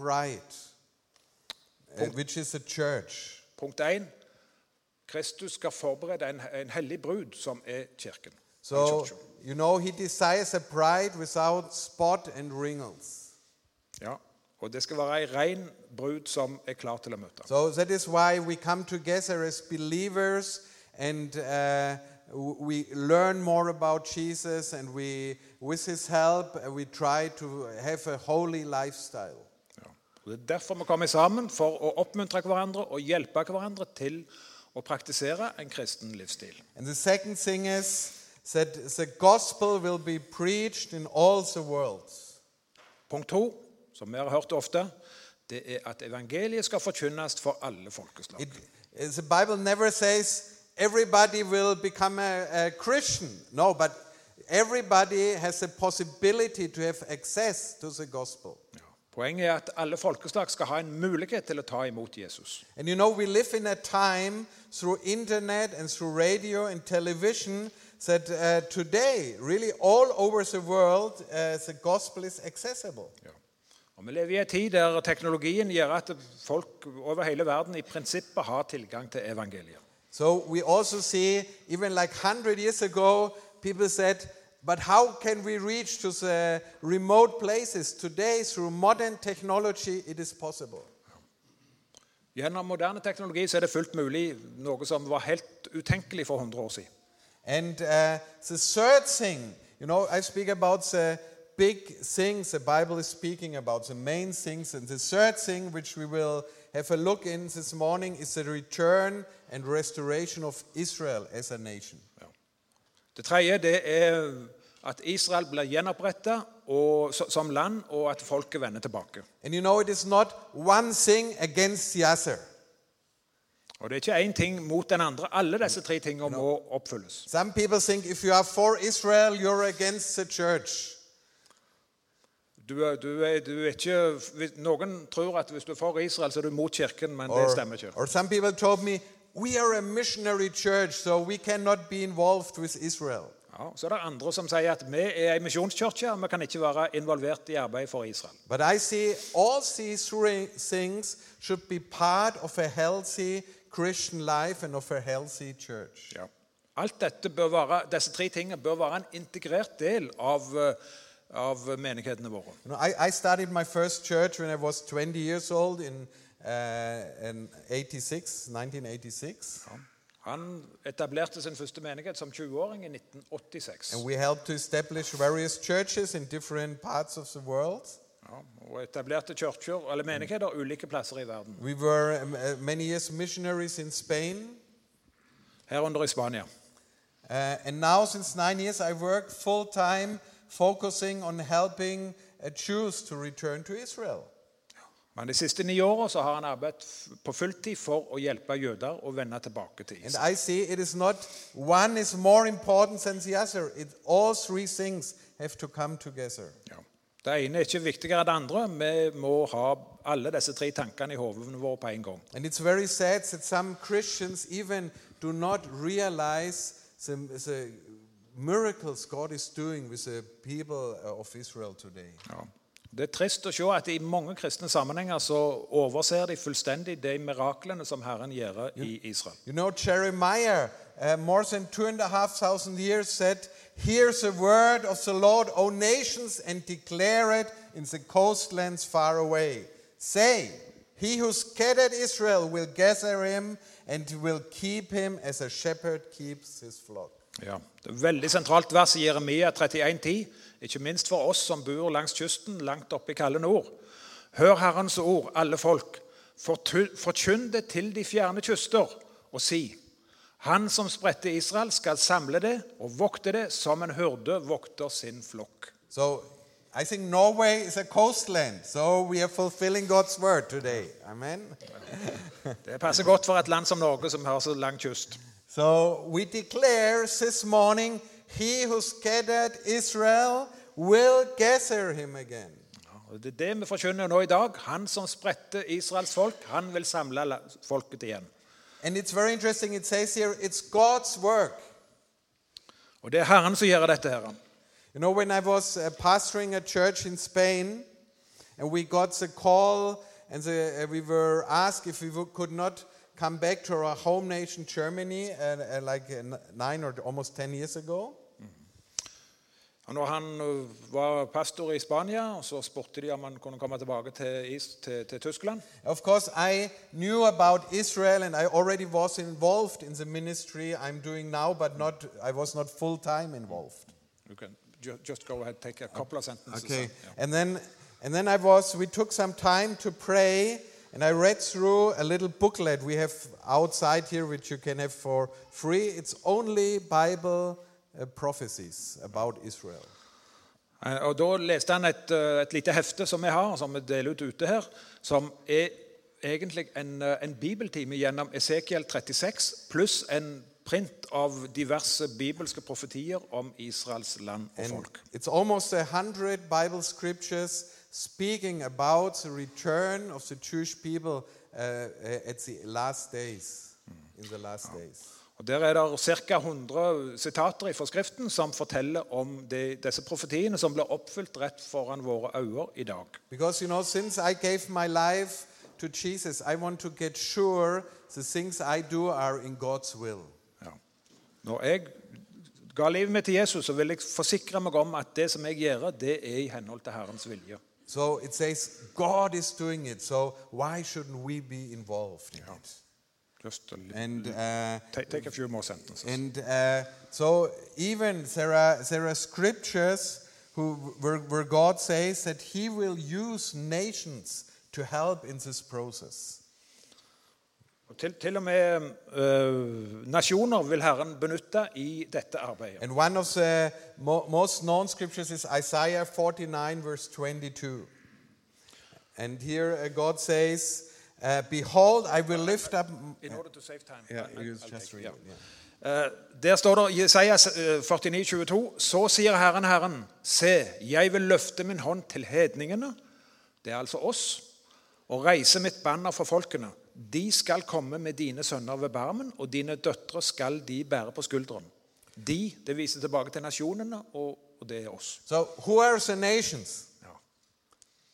bride, uh, which is a church. Punkt 1. Kristus skal forberede en, en hellig brud, som er kirken. So, you know, he desires a bride without spot and wrinkles. Ja. Og det skal være ei ren brud som er klar til å møte. So that is why we come together as believers and uh, we learn more about Jesus and we, with his help, we try to have a holy lifestyle. Og Det er derfor vi kommer sammen, for å oppmuntre hverandre og hjelpe hverandre til å praktisere en kristen livsstil. And the second thing is that the gospel will be preached in all the world. Punkt to, som vi har hørt ofte, det er at evangeliet skal forkynnes for alle folkeslag. It, the Bible never says everybody will become a, a Christian. No, but everybody has a possibility to have access to the gospel. Ja. Poenget er at alle folkeslag skal ha en mulighet til å ta imot Jesus. And you know, we live in a time through internet and through radio and television that uh, today, really all over the world, uh, the gospel is accessible. Ja. Og Vi lever i en tid der teknologien gjør at folk over hele verden i prinsippet har tilgang til evangeliet. So we also see, even like 100 years ago, people said, but how can we reach to the remote places? Today, through modern technology, it is possible. Gjennom moderne teknologi så er det fullt mulig, noe som var helt utenkelig for 100 år siden. And uh, the third thing, you know, I speak about the big things the Bible is speaking about, the main things. And the third thing, which we will have a look in this morning, is the return and restoration of Israel as a nation. Ja. Det tredje det er at Israel blir gjenopprettet som land, og at folket vender tilbake. You know, it is not one thing against the other. Og Det er ikke én ting mot den andre. Alle disse tre tingene må oppfylles. Some people think if you are for Israel, you're against the church. Du, du, er, du er ikke, noen tror at hvis du er for Israel, så er du mot kirken, men det stemmer ikke. or some people told me, we are a missionary church, so we cannot be involved with Israel. Ja, så er det andre som sier at vi er en misjonskirke, vi kan ikke være involvert i arbeidet for Israel. But I see all these things should be part of a healthy Christian life and of a healthy church. Ja. Alt dette bør være, disse tre tingene bør være en integrert del av, eh, av menighetene våre. You know, I, I started my first church when I was 20 years old in, uh, 86, 1986. Ja. Han etablerte sin første menighet som 20-åring i 1986. And we helped to establish various churches in different parts of the world. Ja, og etablerte kirker, eller menigheter ulike plasser i verden, We were um, uh, many years missionaries in Spain. herunder i Spania. Uh, and now, since nine years, I work full time focusing on helping uh, Jews to return to Israel. Men de siste ni så har han arbeidet på fulltid for å hjelpe jøder å vende tilbake til And. I see it is not one is more important than the other. It, all three things have to come together. Ja. Det ene er ikke viktigere enn det andre. Vi må ha alle disse tre tankene i hodene våre på en gang. And it's very sad that some Christians even do not realize the, the miracles God is doing with the people of Israel today. Ja. Det er trist å se at i mange kristne sammenhenger så overser de fullstendig de miraklene som Herren gjør i Israel. You know, Jeremiah, uh, more than two and a half thousand years, said, Hear the word of the Lord, O nations, and declare it in the coastlands far away. Say, He who scattered Israel will gather him and will keep him as a shepherd keeps his flock. Ja. Det er et veldig sentralt vers i Jeremia 31,10, ikke minst for oss som bor langs kysten, langt oppe i kalde nord. Hør Herrens ord, alle folk. Forkynn det til de fjerne kyster, og si:" Han som spredte Israel, skal samle det og vokte det som en hyrde vokter sin flokk. So I think Norway is a coastland, so we are fulfilling God's word today. Amen. Det passer godt for et land som Norge, som har så lang kyst. So we declare this morning, He who scattered Israel will gather him again. Det er det vi forkynner nå i dag. Han som spredte Israels folk, han vil samle folket igjen. And it's very interesting, it says here, it's God's work. Og det er Herren som gjør dette. her. You know, when I was uh, pastoring a church in Spain, and we got the call, and the, uh, we were asked if we could not come back to our home nation, Germany, uh, uh, like uh, nine or almost 10 years ago. Og når han ø, var pastor i Spania, så spurte de om han kunne komme tilbake til, til, til Tyskland. Of course, I knew about Israel, and I already was involved in the ministry I'm doing now, but not, I was not full time involved. You can ju just go ahead, take a couple of sentences. Okay. and- yeah. And then and then I was we took some time to pray and I read through a little booklet we have outside here which you can have for free. It's only Bible uh, prophecies about Israel. Eh, Og Da leste han et, et lite hefte som vi har, som vi deler ut ute her, som er egentlig en, en bibeltime gjennom Esekiel 36 pluss en print av diverse bibelske profetier om Israels land og And folk. it's almost a hundred Bible scriptures speaking about the return of the Jewish people uh, uh, at the last days. In the last days. Og Der er det ca. 100 sitater fra Skriften som forteller om de, disse profetiene som ble oppfylt rett foran våre øyne i dag. Because, you know, since I gave my life to Jesus, I want to get sure the things I do are in God's will. Ja. Når jeg ga livet mitt til Jesus, så vil jeg forsikre meg om at det som jeg gjør, det er i henhold til Herrens vilje. So it says God is doing it, so why shouldn't we be involved in it? Just a little- And, uh, take, take a few more sentences. and uh, so even there are, there are scriptures who, where, where God says that He will use nations to help in this process. Til, til og med uh, nasjoner vil Herren benytte i dette arbeidet. And one of the mo- most known scriptures is Isaiah 49, verse 22. And here uh, God says, uh, Behold, I will lift up. In order to save time. Yeah, I- I, just read yeah. it, yeah. Eh, Der står det i Jesaja eh, 49, 22, Så sier Herren Herren, se, jeg vil løfte min hånd til hedningene, det er altså oss, og reise mitt banner for folkene. De skal komme med dine sønner ved barmen, og dine døtre skal de bære på skulderen. De, det viser tilbake til nasjonene, og, og det er oss. So, who are the nations? Ja.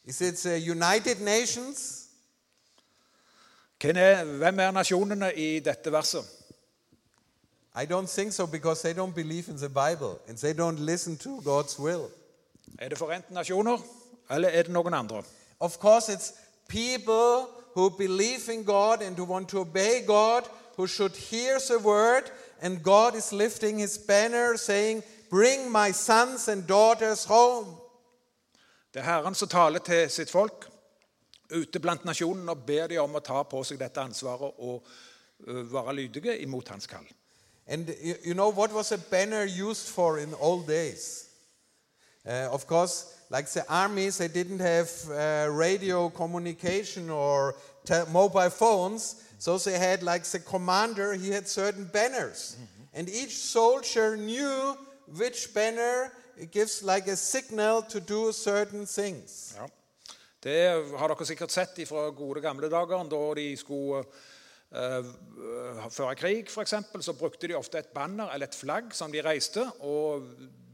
Is it the United Nations? Hvem er, hvem er nasjonene i dette verset? I don't think so because they don't believe in the Bible and they don't listen to God's will. Er det Forente nasjoner, eller er det noen andre? Of course, it's people who believe in God and who want to obey God, who should hear the word, and God is lifting his banner saying, Bring my sons and daughters home. Det er Herren som taler til sitt folk ute blant nasjonene og ber dem om å ta på seg dette ansvaret og være lydige imot hans kall. And you, you know what was a banner used for in old days? Uh, of course, like the armies, they didn't have uh, radio communication or mobile phones, so they had like the commander, he had certain banners. And each soldier knew which banner gives like a signal to do certain things. Ja. Det har dere sikkert sett fra gode gamle dager, da de skulle uh, føre krig, f.eks., så brukte de ofte et banner eller et flagg som de reiste. og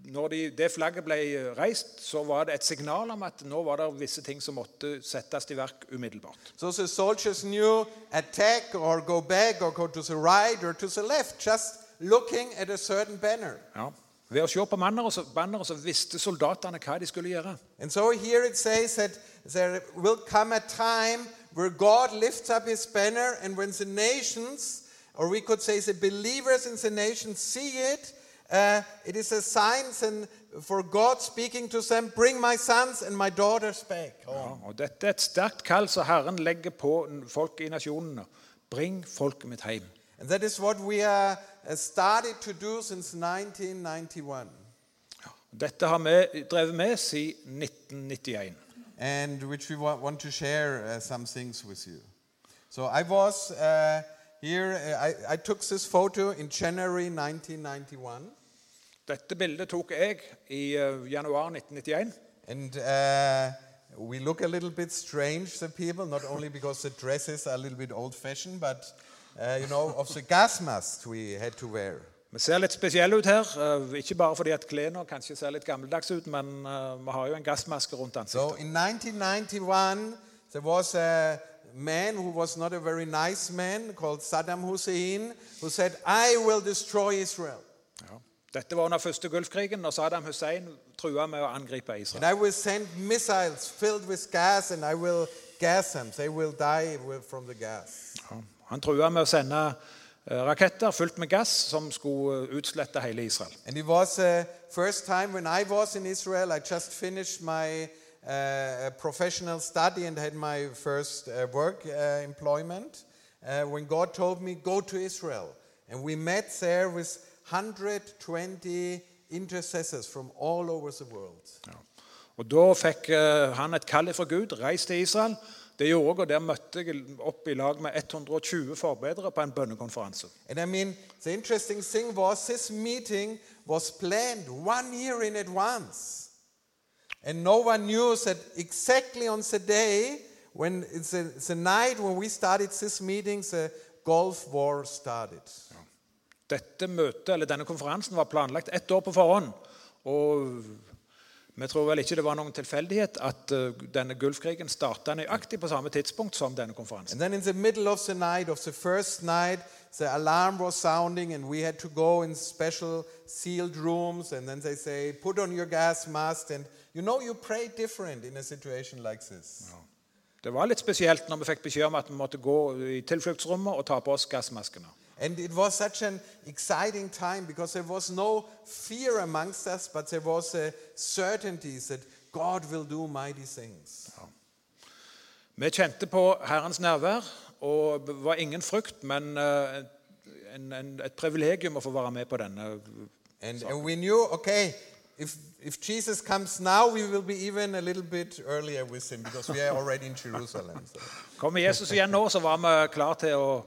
når de, det flagget ble reist, så var det et signal om at nå var det visse ting som måtte settes i verk umiddelbart. So the soldiers knew attack or go back or go to the right or to the left, just looking at a certain banner. Ja. Ved å se på banneret så, banneret så visste soldatene hva de skulle gjøre. And so here it says that there will come a time where God lifts up his banner, and when the nations, or we could say the believers in the nations, see it, uh, it is a sign and for God speaking to them, Bring my sons and my daughters back. Ja, og Dette er et sterkt kall som Herren legger på folk i nasjonene. Bring folket mitt hjem. And that is what we uh, uh, started to do since 1991. Dette har vi drevet med siden 1991. and which we want to share uh, some things with you. So I was uh, here, uh, I, I took this photo in January 1991, Dette bildet tok jeg i uh, januar 1991. and uh, we look a little bit strange, the people, not only because the dresses are a little bit old fashioned, but uh, you know, of the gas mask we had to wear. Vi ser litt spesielle ut her, Uh, ikke bare fordi at klærne kanskje ser litt gammeldags ut, men uh, vi har jo en gassmaske rundt So ansiktet. in 1991, there was a man who was not a very nice man called Saddam Hussein who said, I will destroy Israel. Ja. Dette var under første Gulfkrigen, og Saddam Hussein trua med å angripe And Israel. I will send missiles filled with gas and I will gas them. They will die from the gas. Han trua med å sende eh, raketter fylt med gass som skulle eh, utslette hele Israel. And it was the first time when I was in Israel. I just finished my uh, professional study and had my first uh, work uh, employment. When God told me, Go to Israel. And we met there with 120 intercessors from all over the world. Ja. Og Da fikk eh, han et kall fra Gud, reis til Israel. Det gjorde jeg, og Der møtte jeg opp i lag med 120 forbedere på en bønnekonferanse. And I mean, the interesting thing was this meeting was planned one year in advance. And no one knew that exactly on the day when it's a, it's night when we started this meeting, the Gulf War started. Dette møtet, eller Denne konferansen var planlagt ett år på forhånd. Og vi tror vel ikke det var noen tilfeldighet at eh, denne Gulfkrigen starta nøyaktig på samme tidspunkt som denne konferansen. And then in the middle of the night, of the first night, the alarm was sounding, and we had to go in special sealed rooms. And then they say, Put on your gas mask. And you know, you pray different in a situation like this. Det var litt spesielt når vi fikk beskjed om at vi måtte gå i tilfluktsrommet og ta på oss gassmaskene. And it was such an exciting time because there was no fear amongst us, but there was a certainty that God will do mighty things. Vi kjente på Herrens nærvær, og det var ingen frykt, men eh, en, en, et privilegium å få være med på denne. And, and we knew, okay, if, if Jesus comes now, we will be even a little bit earlier with him because we are already in Jerusalem. So. Kommer Jesus igjen nå, så var vi klar til å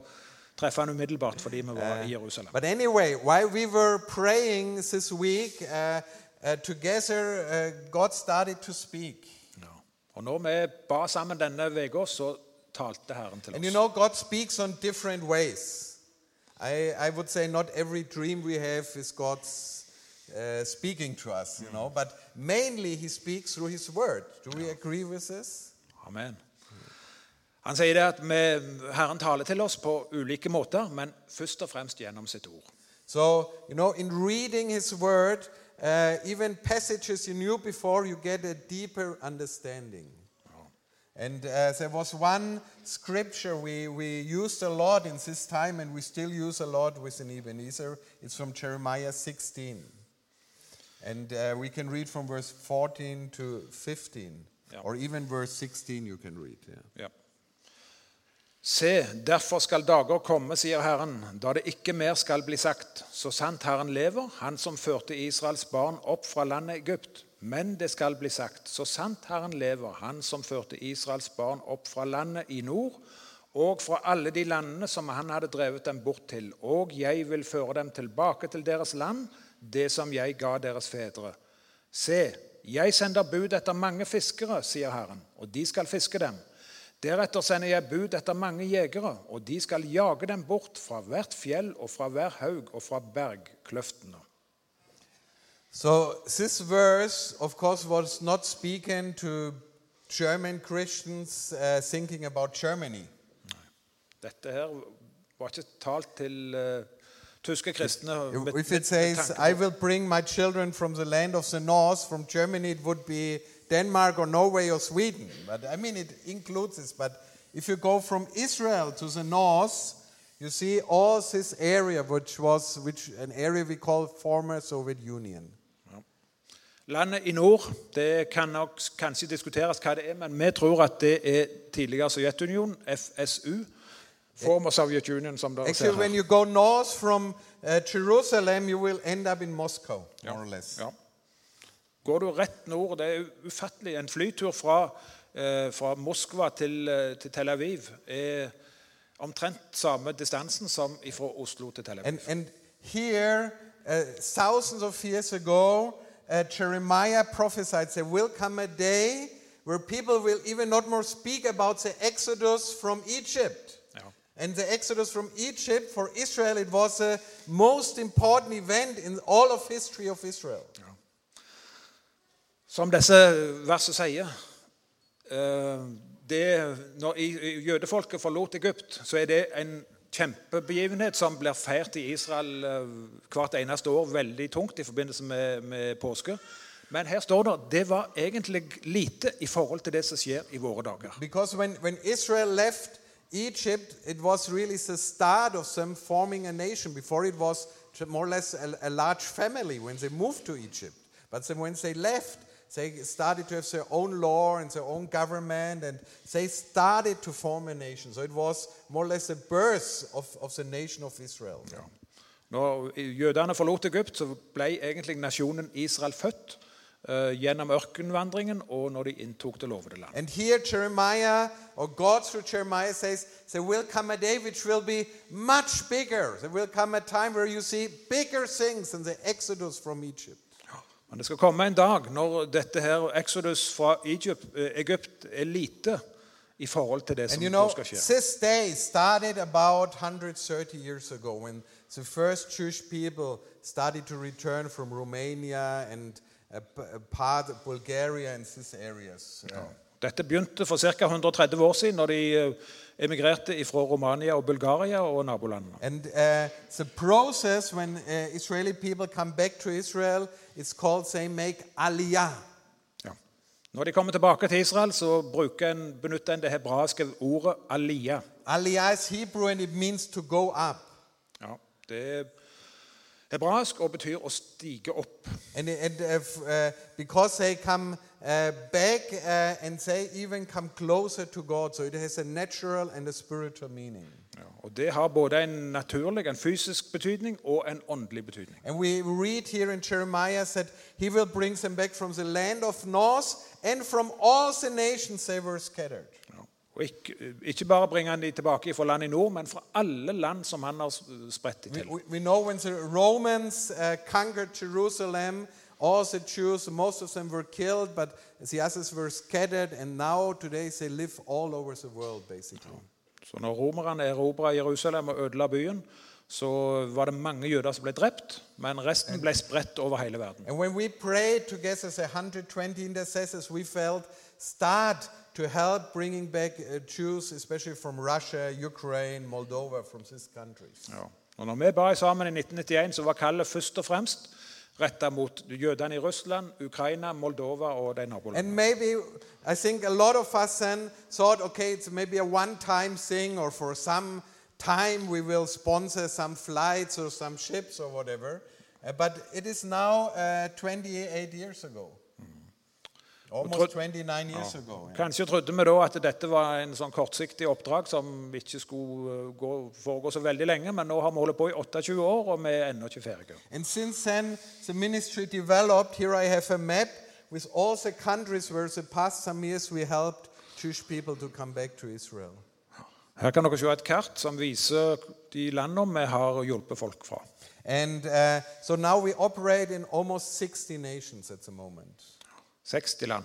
treffe han umiddelbart fordi vi var i Jerusalem. But anyway, while we were praying this week uh, uh, together, uh, God started to speak. Ja. Og når vi ba sammen denne uka, så talte Herren til And you know, God speaks on different ways. I, I would say not every dream we have is God's uh, speaking to us, you know, but mainly He speaks through His Word. Do we agree with this? Amen. Han sier det at vi, Herren taler til oss på ulike måter, men først og fremst gjennom sitt ord. So, you know, in reading His Word, uh, even passages you knew before, you get a deeper understanding. And uh, there was one scripture we, we used a lot in this time, and we still use a lot within Ebenezer. It's from Jeremiah 16. And uh, we can read from verse 14 to 15, Yeah. or even verse 16 you can read. Yeah. Ja. Se, derfor skal dager komme, sier Herren, da det ikke mer skal bli sagt. Så sant Herren lever, Han som førte Israels barn opp fra landet Egypt. Men det skal bli sagt, så sant Herren lever, Han som førte Israels barn opp fra landet i nord, og fra alle de landene som Han hadde drevet dem bort til. Og jeg vil føre dem tilbake til deres land, det som jeg ga deres fedre. Se, jeg sender bud etter mange fiskere, sier Herren, og de skal fiske dem. Deretter sender jeg bud etter mange jegere, og de skal jage dem bort fra hvert fjell og fra hver haug og fra bergkløftene. So this verse, of course, was not speaking to German Christians uh, thinking about Germany. Dette her var ikke talt til eh, tyske kristne. If it says, I will bring my children from the land of the north, from Germany, it would be Denmark or Norway or Sweden. But I mean, it includes this. But if you go from Israel to the north, you see all this area, which was which an area we call former Soviet Union. Landet i nord det kan nok kanskje diskuteres hva det er, men vi tror at det er tidligere Sovjetunionen, FSU. Former Soviet Union, som dere ser Actually, when her. you go north from uh, Jerusalem, you will end up in Moscow, more or less. Ja. Går du rett nord, det er ufattelig. En flytur fra, eh, fra Moskva til, eh, til Tel Aviv er omtrent samme distansen som fra Oslo til Tel Aviv. And, and here, uh, thousands of years ago, uh, Jeremiah prophesied there will come a day where people will even not more speak about the exodus from Egypt. Ja. And the exodus from Egypt for Israel, it was the most important event in all of history of Israel. Som disse versene sier eh, det, Når jødefolket forlot Egypt, så er det en kjempebegivenhet som blir feiret i Israel eh, hvert eneste år, veldig tungt i forbindelse med, med påske. Men her står det det var egentlig lite i forhold til det som skjer i våre dager. Because when, when Israel left Egypt, it was really the start of them forming a nation. Before it was more or less a, a large family when they moved to Egypt. But then when they left, they started to have their own law and their own government, and they started to form a nation. So it was more or less the birth of, of the nation of Israel. Når jødene forlot Egypt, så ble egentlig nasjonen Israel født eh, gjennom ørkenvandringen og når de inntok det lovede land. And here Jeremiah, or God through Jeremiah says, there will come a day which will be much bigger. There will come a time where you see bigger things than the exodus from Egypt. Men det skal komme en dag når dette her Exodus fra Egypt, eh, Egypt er lite i forhold til det som you know, skal skje. this day started about 130 years ago when the first Jewish people started to return from Romania and a, a part of Bulgaria and these areas. Uh, Dette begynte for ca. 130 år siden når de eh, emigrerte fra Romania og Bulgaria og nabolandene. And uh, the process when uh, Israeli people come back to Israel, it's called they make aliyah. Ja. Når de kommer tilbake til Israel, så bruker en, benytter en det hebraiske ordet aliyah. Aliyah is Hebrew and it means to go up. Ja, det er hebraisk og betyr å stige opp. And, and uh, uh, because they come uh, back uh, and they even come closer to God, so it has a natural and a spiritual meaning. Ja, og Det har både en naturlig, en fysisk betydning og en åndelig betydning. And we read here in Jeremiah that he will bring them back from the land of north and from all the nations they were scattered. Ja. Og ikke, ikke bare bringer han de tilbake fra land i nord, men fra alle land som han har spredt dem til. we, we know when the Romans uh, conquered Jerusalem, all the Jews, most of them were killed, but the others were scattered, and now today they live all over the world, basically. Så når romerne erobra Jerusalem og ødela byen, så var det mange jøder som ble drept, men resten ble spredt over hele verden. And when we prayed together as 120 intercessors, we felt start to help bringing back uh, Jews, especially from Russia, Ukraine, Moldova, from these countries. Ja. Og når vi ba sammen i 1991, så var kallet først og fremst And maybe, I think a lot of us then thought, okay, it's maybe a one time thing, or for some time we will sponsor some flights or some ships or whatever. Uh, but it is now uh, 28 years ago. Almost 29 years ago. yeah. Kanskje trodde vi da at dette var en sånn kortsiktig oppdrag som ikke skulle eh, gå, foregå så veldig lenge, men nå har vi holdt på i 28 år, og vi er ennå ikke ferdige. And since then, the ministry developed. Here I have a map with all the countries where the past some years we helped Jewish people to come back to Israel. Her kan dere se et kart som viser de landene vi har hjulpet folk fra. And uh, so now we operate in almost 60 nations at the moment. 60 land.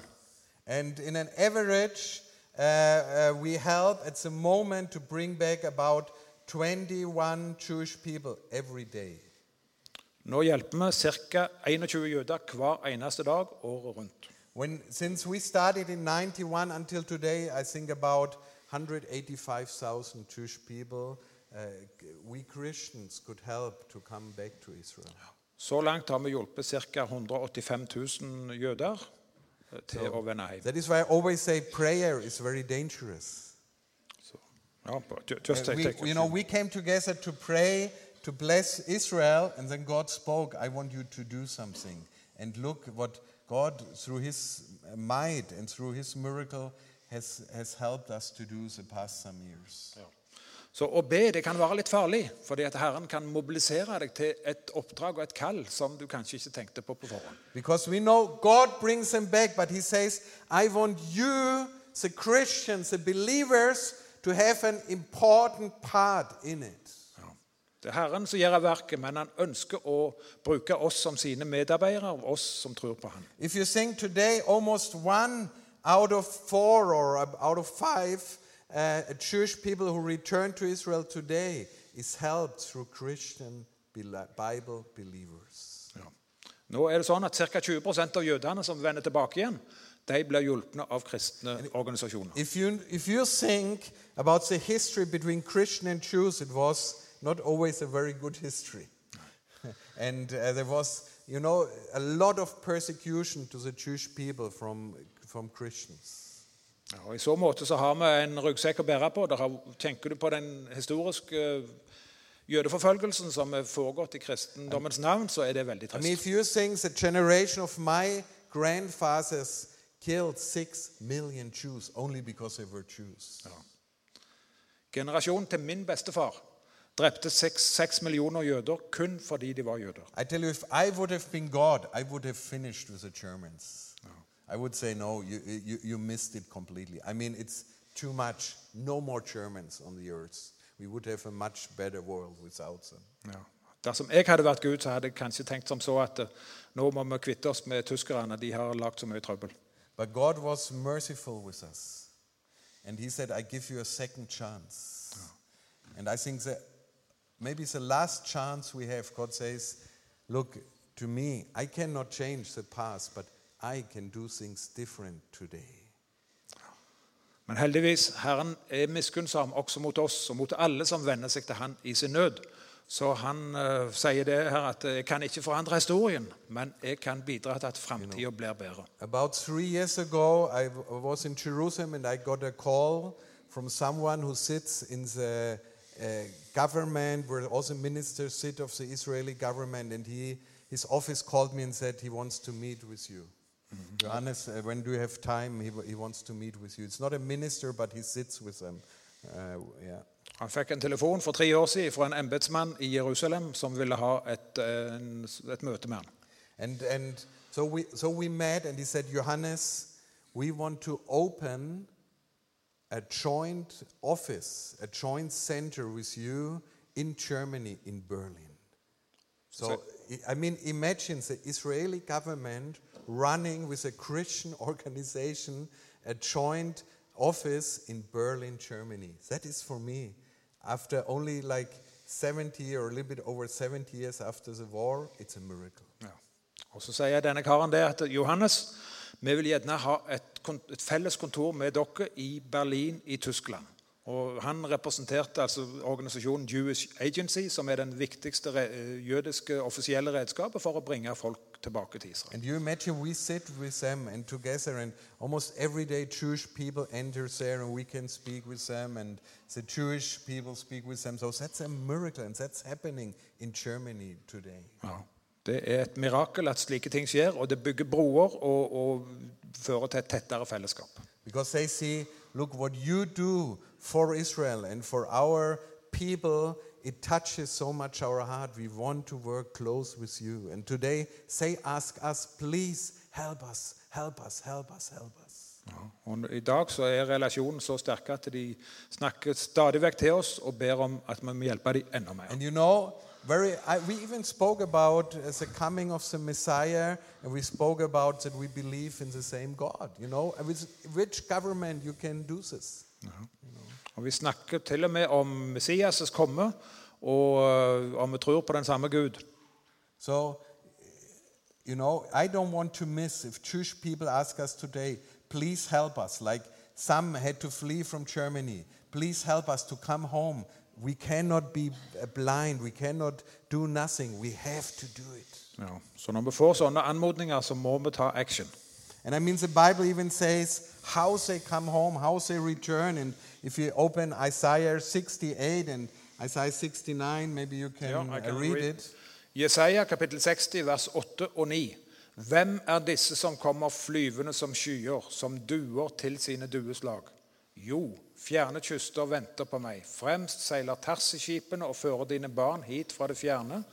And in an average, uh, uh, we help at the moment to bring back about 21 Jewish people every day. Nå hjelper vi ca. 21 jøder hver eneste dag året rundt. When, since we started in 91 until today, I think about 185,000 Jewish people, uh, we Christians could help to come back to Israel. Så langt har vi hjulpet ca. 185 000 jøder til å. That is why I always say prayer is very dangerous. So, ja, but just Uh, take, we, take you know, we came together to pray, to bless Israel, and then God spoke, I want you to do something. And look what God, through His might and through His miracle, has, has helped us to do the past some years. Ja. Så å be det kan være litt farlig, fordi at Herren kan mobilisere deg til et oppdrag og et kall som du kanskje ikke tenkte på på forhånd. Because we know God brings them back, but He says, I want you, the Christians, the believers, to have an important part in it. Ja. Det er Herren som gjør verket, men han ønsker å bruke oss som sine medarbeidere, og oss som tror på ham. If you think today, almost one out of four or out of five uh, Jewish people who return to Israel today is helped through Christian Bible believers. Ja. Nå er det sånn at Ca. 20 av jødene som vender tilbake igjen, de blir hjulpne av kristne organisasjoner. If you, if you think about the history between Christian and Jews, it was not always a very good history. and uh, there was, you know, a lot of persecution to the Jewish people from, from Christians. Ja, og I så måte så har vi en ryggsekk å bære på. Har, tenker du på den historiske eh, jødeforfølgelsen som er foregått i kristendommens navn, så er det veldig trist. I mean, if you think the generation of my grandfathers killed six million Jews only because they were Jews. Generasjonen til min bestefar drepte seks millioner jøder kun fordi de var jøder. I tell you, if I would have been God, I would have finished with the Germans. I would say, no, you, you, you missed it completely. I mean, it's too much. No more Germans on the earth. We would have a much better world without them. Ja. Dersom jeg hadde vært Gud, så hadde jeg kanskje tenkt som så at eh, nå må vi kvitte oss med tyskerne. De har lagd så mye trøbbel. But God was merciful with us. And He said, I give you a second chance. And I think that maybe it's the last chance we have. God says, Look, to me, I cannot change the past, but I can do things different today. Men heldigvis, Herren er miskunnsom også mot oss og mot alle som venner seg til Han i sin nød. Så han eh, sier det her at jeg kan ikke forandre historien, men jeg kan bidra til at framtida blir bedre. About three years ago, I was in Jerusalem and I got a call from someone who sits in the uh, government, where also ministers sit of the Israeli government, and he, his office called me and said he wants to meet with you. Johannes, uh, when do you have time? He, he wants to meet with you. It's not a minister, but he sits with them. Uh, yeah. Han fikk en telefon for tre år siden fra en embetsmann i Jerusalem som ville ha et, eh, en, et møte med han. And, and so, we, so we met, and he said, Johannes, we want to open a joint office, a joint center with you in Germany, in Berlin. So, So- I mean, imagine the Israeli government running with a Christian organization a joint office in Berlin, Germany. That is for me, after only like 70 or a little bit over 70 years after the war, it's a miracle. Og Så sier denne karen det at Johannes, vi vil gjerne ha et, et felles kontor med dere i Berlin i Tyskland. Og Han representerte altså organisasjonen Jewish Agency, som er den viktigste eh, jødiske offisielle redskapet for å bringe folk tilbake til Israel. And you imagine we sit with them and together, and almost every day Jewish people enter there, and we can speak with them, and the Jewish people speak with them. So that's a miracle, and that's happening in Germany today. Ja. Det er et mirakel at slike ting skjer, og det bygger broer og, og fører til et tettere fellesskap. Because they see, look, what you do for Israel and for our people, it touches so much our heart. We want to work close with you. And today, say, ask us, please help us, help us, help us, help us. Ja. Og I dag så er relasjonen så sterk at de snakker stadig vekk til oss og ber om at vi må hjelpe dem enda mer. And you know, very, I, we even spoke about uh, the coming of the Messiah, and we spoke about that we believe in the same God. You know, with which government you can do this? Og Vi snakker til og med om Messias' komme, og øh, om vi tror på den samme Gud. So, you know, I don't want to miss if Jewish people ask us today, please help us. Like some had to flee from Germany. Please help us to come home. We cannot be uh, blind. We cannot do nothing. We have to do it. Ja. Så når vi får sånne anmodninger, så må vi ta action. And I mean, the Bible even says how they come home, how they return. And if you open Isaiah 68 and Isaiah 69, maybe you can, Ja, I uh, can read, read. it. Jesaja kapittel 60, vers 8 og 9. Hvem er disse som kommer flyvende som skyer, som duer til sine dueslag? Jo, fjerne kyster venter på meg. Fremst seiler terseskipene og fører dine barn hit fra det fjerne.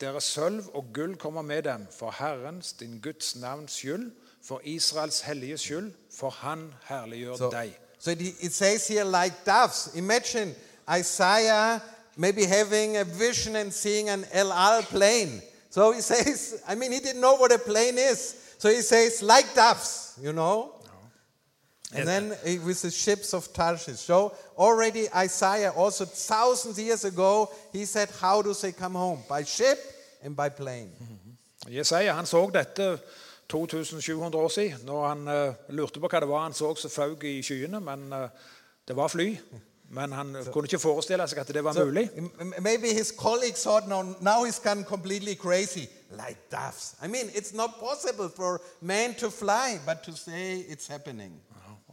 Deres sølv og gull kommer med dem, for Herrens, din Guds navns skyld, for Israels hellige skyld, for Han herliggjør So, deg. so it, it says here, like doves. Imagine Isaiah maybe having a vision and seeing an El Al plane. So he says, I mean, he didn't know what a plane is. So he says, like doves, you know? And then with the ships of Tarshish. So already Isaiah, also thousands years ago, he said, How do they come home? By ship and by plane. Jesaja han så dette 2700 år siden, når han eh, lurte på hva det var han så som fauk i skyene. Men eh, det var fly. Men han kunne ikke forestille seg at det var So mulig. maybe his colleagues thought, no, now he's gone completely crazy, like doves. I mean, it's not possible for man to fly, but to say it's happening.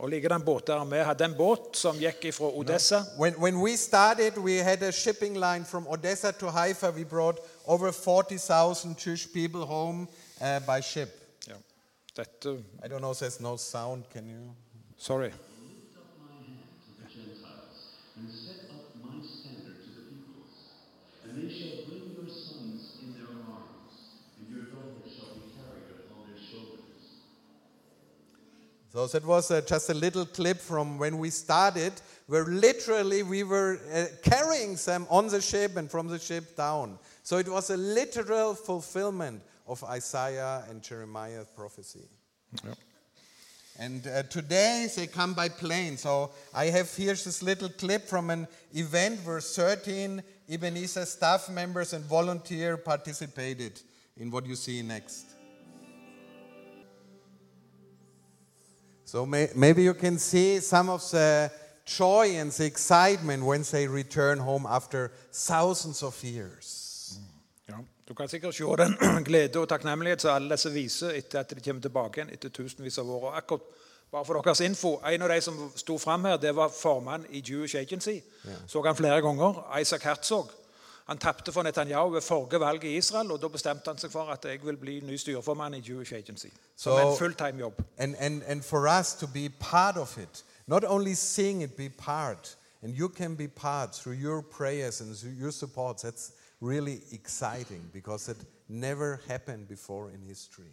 Og likedan båter. Vi hadde en båt som gikk fra Odessa. When, when we started, we had a shipping line from Odessa to Haifa. We brought over 40,000 Jewish people home uh, by ship. Ja. Dette I don't know, if there's no sound. Can you? Sorry. lift up my hand to the Gentiles, and set up my standard to the peoples. And they shall bring your sons in their arms, and your daughters shall be carried upon their shoulders. So that was uh, just a little clip from when we started, where literally we were uh, carrying them on the ship and from the ship down. So it was a literal fulfillment of Isaiah and Jeremiah's prophecy. Ja. And uh, today they come by plane. So I have here this little clip from an event where 13 Ebenezer staff members and volunteer participated in what you see next. So may, maybe you can see some of the joy and the excitement when they return home after thousands of years. Mm. Ja. Du kan sikkert se den glede og takknemlighet som alle disse viser etter at de kommer tilbake igjen etter tusenvis av år. Akkurat bare for deres info, En av de som sto fram her, det var formann i Jewish Agency. Så han flere ganger. Isaac Herzog. Han tapte for Netanyahu ved forrige valg i Israel, og da bestemte han seg for at jeg vil bli ny styreformann i Jewish Agency. Som so, en fulltime jobb. And, and, and for us to be part of it, not only seeing it, be part. And you can be part through your prayers and through your support. That's really exciting because it never happened before in history.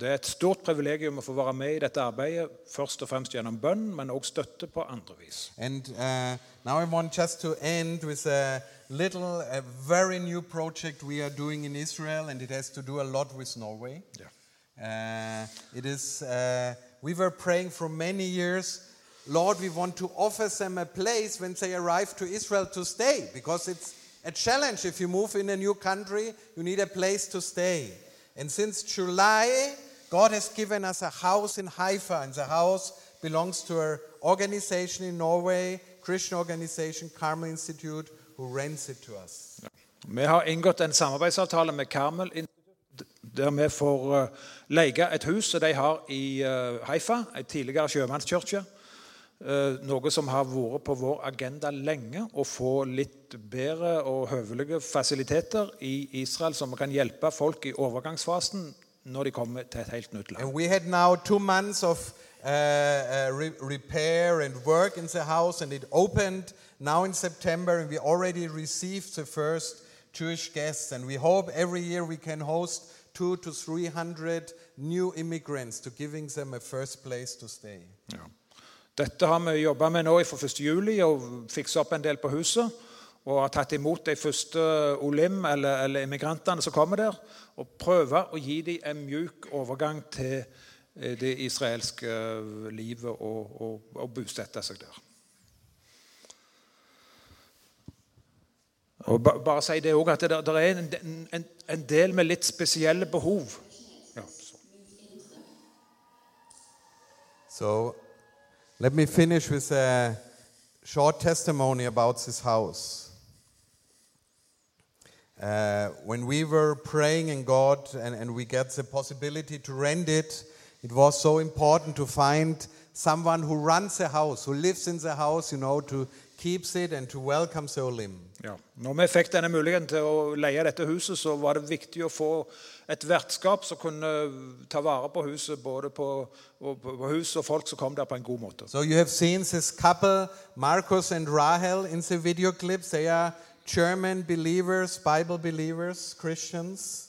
Det er et stort privilegium å få være med i dette arbeidet, først og fremst gjennom bønn, men også støtte på andre vis. And uh, now I want just to end with a little, a very new project we are doing in Israel, and it has to do a lot with Norway. Ja. Uh, it is, uh, we were praying for many years, Lord, we want to offer them a place when they arrive to Israel to stay, because it's a challenge. If you move in a new country, you need a place to stay. And since July, God has given us a house in Haifa, and the house belongs to an organization in Norway, Christian organization, Carmel Institute, who rents it to us. Vi har inngått en samarbeidsavtale med Carmel der vi får eh, leie et hus som de har i eh, Haifa, en tidligere sjømannskirke. Eh, Noe som har vært på vår agenda lenge, å få litt bedre og høvelige fasiliteter i Israel, som kan hjelpe folk i overgangsfasen når de kommer til et helt nytt land. And we had now two months of uh, uh, re- repair and work in the house, and it opened now in September, and we already received the first Jewish guests. And we hope every year we can host two to three hundred new immigrants to giving them a first place to stay. Ja. Dette har vi jobba med nå fra 1. juli, og fiksa opp en del på huset. Og har tatt imot de første olim, eller, eller immigrantene som kommer der. Og prøver å gi dem en mjuk overgang til eh, det israelske livet og, og, og bosette seg der. Og ba, bare si det også, at det, det er en, en, en del med litt spesielle behov. Så. So let me finish with a short testimony about this house. Uh, when we were praying in God and, and we get the possibility to rent it, it was so important to find someone who runs the house, who lives in the house, you know, to keeps it and to welcome the Olim. Ja. Når vi fikk denne muligheten til å leie dette huset, så var det viktig å få et vertskap som kunne ta vare på huset, både på, på huset og folk som kom der på en god måte. So you have seen this couple, Marcus and Rahel, in the video clips. They are German believers, Bible believers, Christians.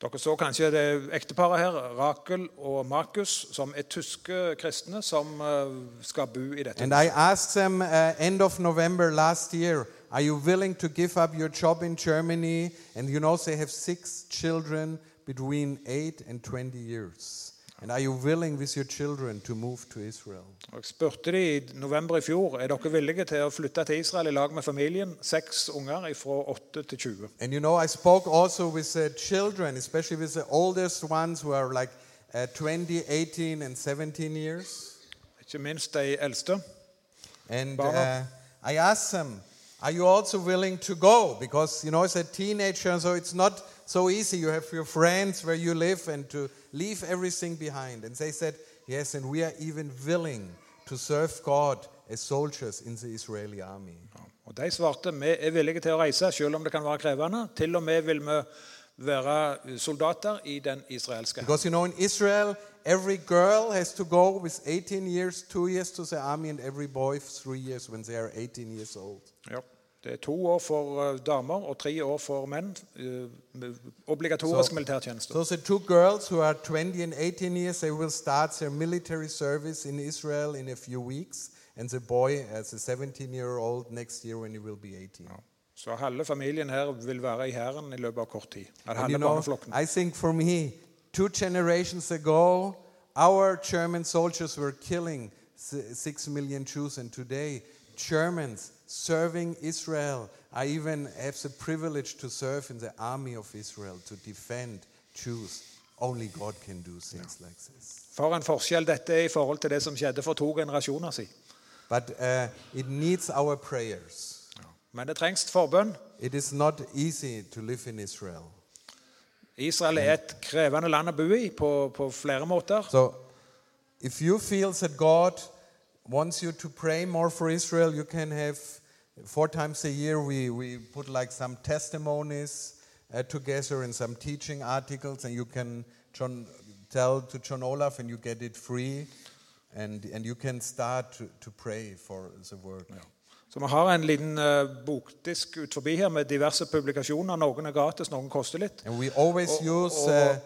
Dere så kanskje det ekteparet her, Rakel og Markus, som er tyske kristne som eh, skal bo i dette And. I asked them uh, end of November last year, are you willing to give up your job in Germany? And you know they have six children between 8 and 20 years. And are you willing with your children to move to Israel? Og Jeg spurte de i november i fjor er dere villige til å flytte til Israel i lag med familien. Seks unger fra 8 til 20. And you know, I spoke also with the children, especially with the oldest ones who are like uh, 20, 18, and 17 years. Ikke minst de eldste. And uh, I asked them, Are you also willing to go? Because, you know, as a teenager, so it's not so easy. You have your friends where you live and to leave everything behind. And they said, Yes, and we are even willing to serve God as soldiers in the Israeli army. Og De svarte vi er villige til å reise, selv om det kan være krevende. Til og med vil vi være soldater i den israelske hæren. Because, you know, in Israel, every girl has to go with 18 years, two years to the army, and every boy three years when they are 18 years old. Ja. Det er to år for eh, damer og tre år for menn. eh, Obligatorisk Så- militærtjeneste. So the two girls who are 20 and 18 years, they will start their military service in Israel in a few weeks. And the boy, as a 17-year-old, next year when he will be 18. Ja. Så halve familien her vil være i hæren i løpet av kort tid. Halve barneflokken. I think for me, two generations ago, our German soldiers were killing six million Jews, and today, Germans serving Israel. I even have the privilege to serve in the army of Israel to defend Jews. Only God can do things like this. For en forskjell dette er i forhold til det som skjedde for to generasjoner siden. But uh, it needs our prayers. Men det trengs forbønn. It is not easy to live in Israel. Israel er et krevende land å bo i på, på flere måter. So, if you feel that God wants you to pray more for Israel, you can have four times a year we, we put like some testimonies uh, together and some teaching articles, and you can John, tell to John Olaf, and you get it free, and, and you can start to, to pray for the word. Så vi har en liten eh, bokdisk ut forbi her med diverse publikasjoner. Noen er gratis, noen koster litt. And we always Oh, use oh, uh,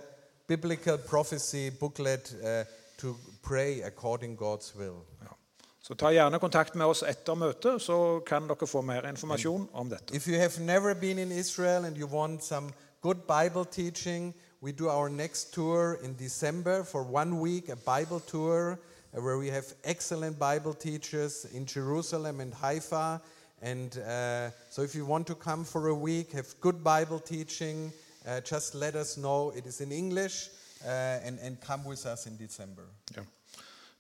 biblical prophecy booklet uh, to pray according God's will. Ja. Så ta gjerne kontakt med oss etter møtet, så kan dere få mer informasjon om dette. If you have never been in Israel and you want some good Bible teaching, we do our next tour in December for one week, a Bible tour uh, where we have excellent Bible teachers in Jerusalem and Haifa. And uh, so if you want to come for a week, have good Bible teaching, uh, just let us know. It is in English uh, and, and come with us in December. Ja.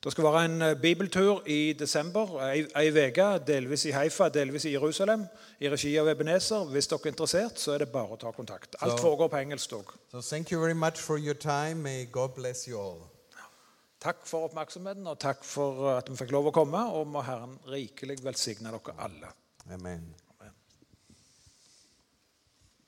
Det skal være en eh, bibeltur i desember, ei, uke, delvis i Haifa, delvis i Jerusalem, i regi av Ebenezer. Hvis dere er interessert, så er det bare å ta kontakt. Alt foregår på engelsk òg. So thank you very much for your time. May God bless you all. Takk for oppmerksomheten, og takk for at vi fikk lov å komme. Og må Herren rikelig velsigne dere alle. Amen.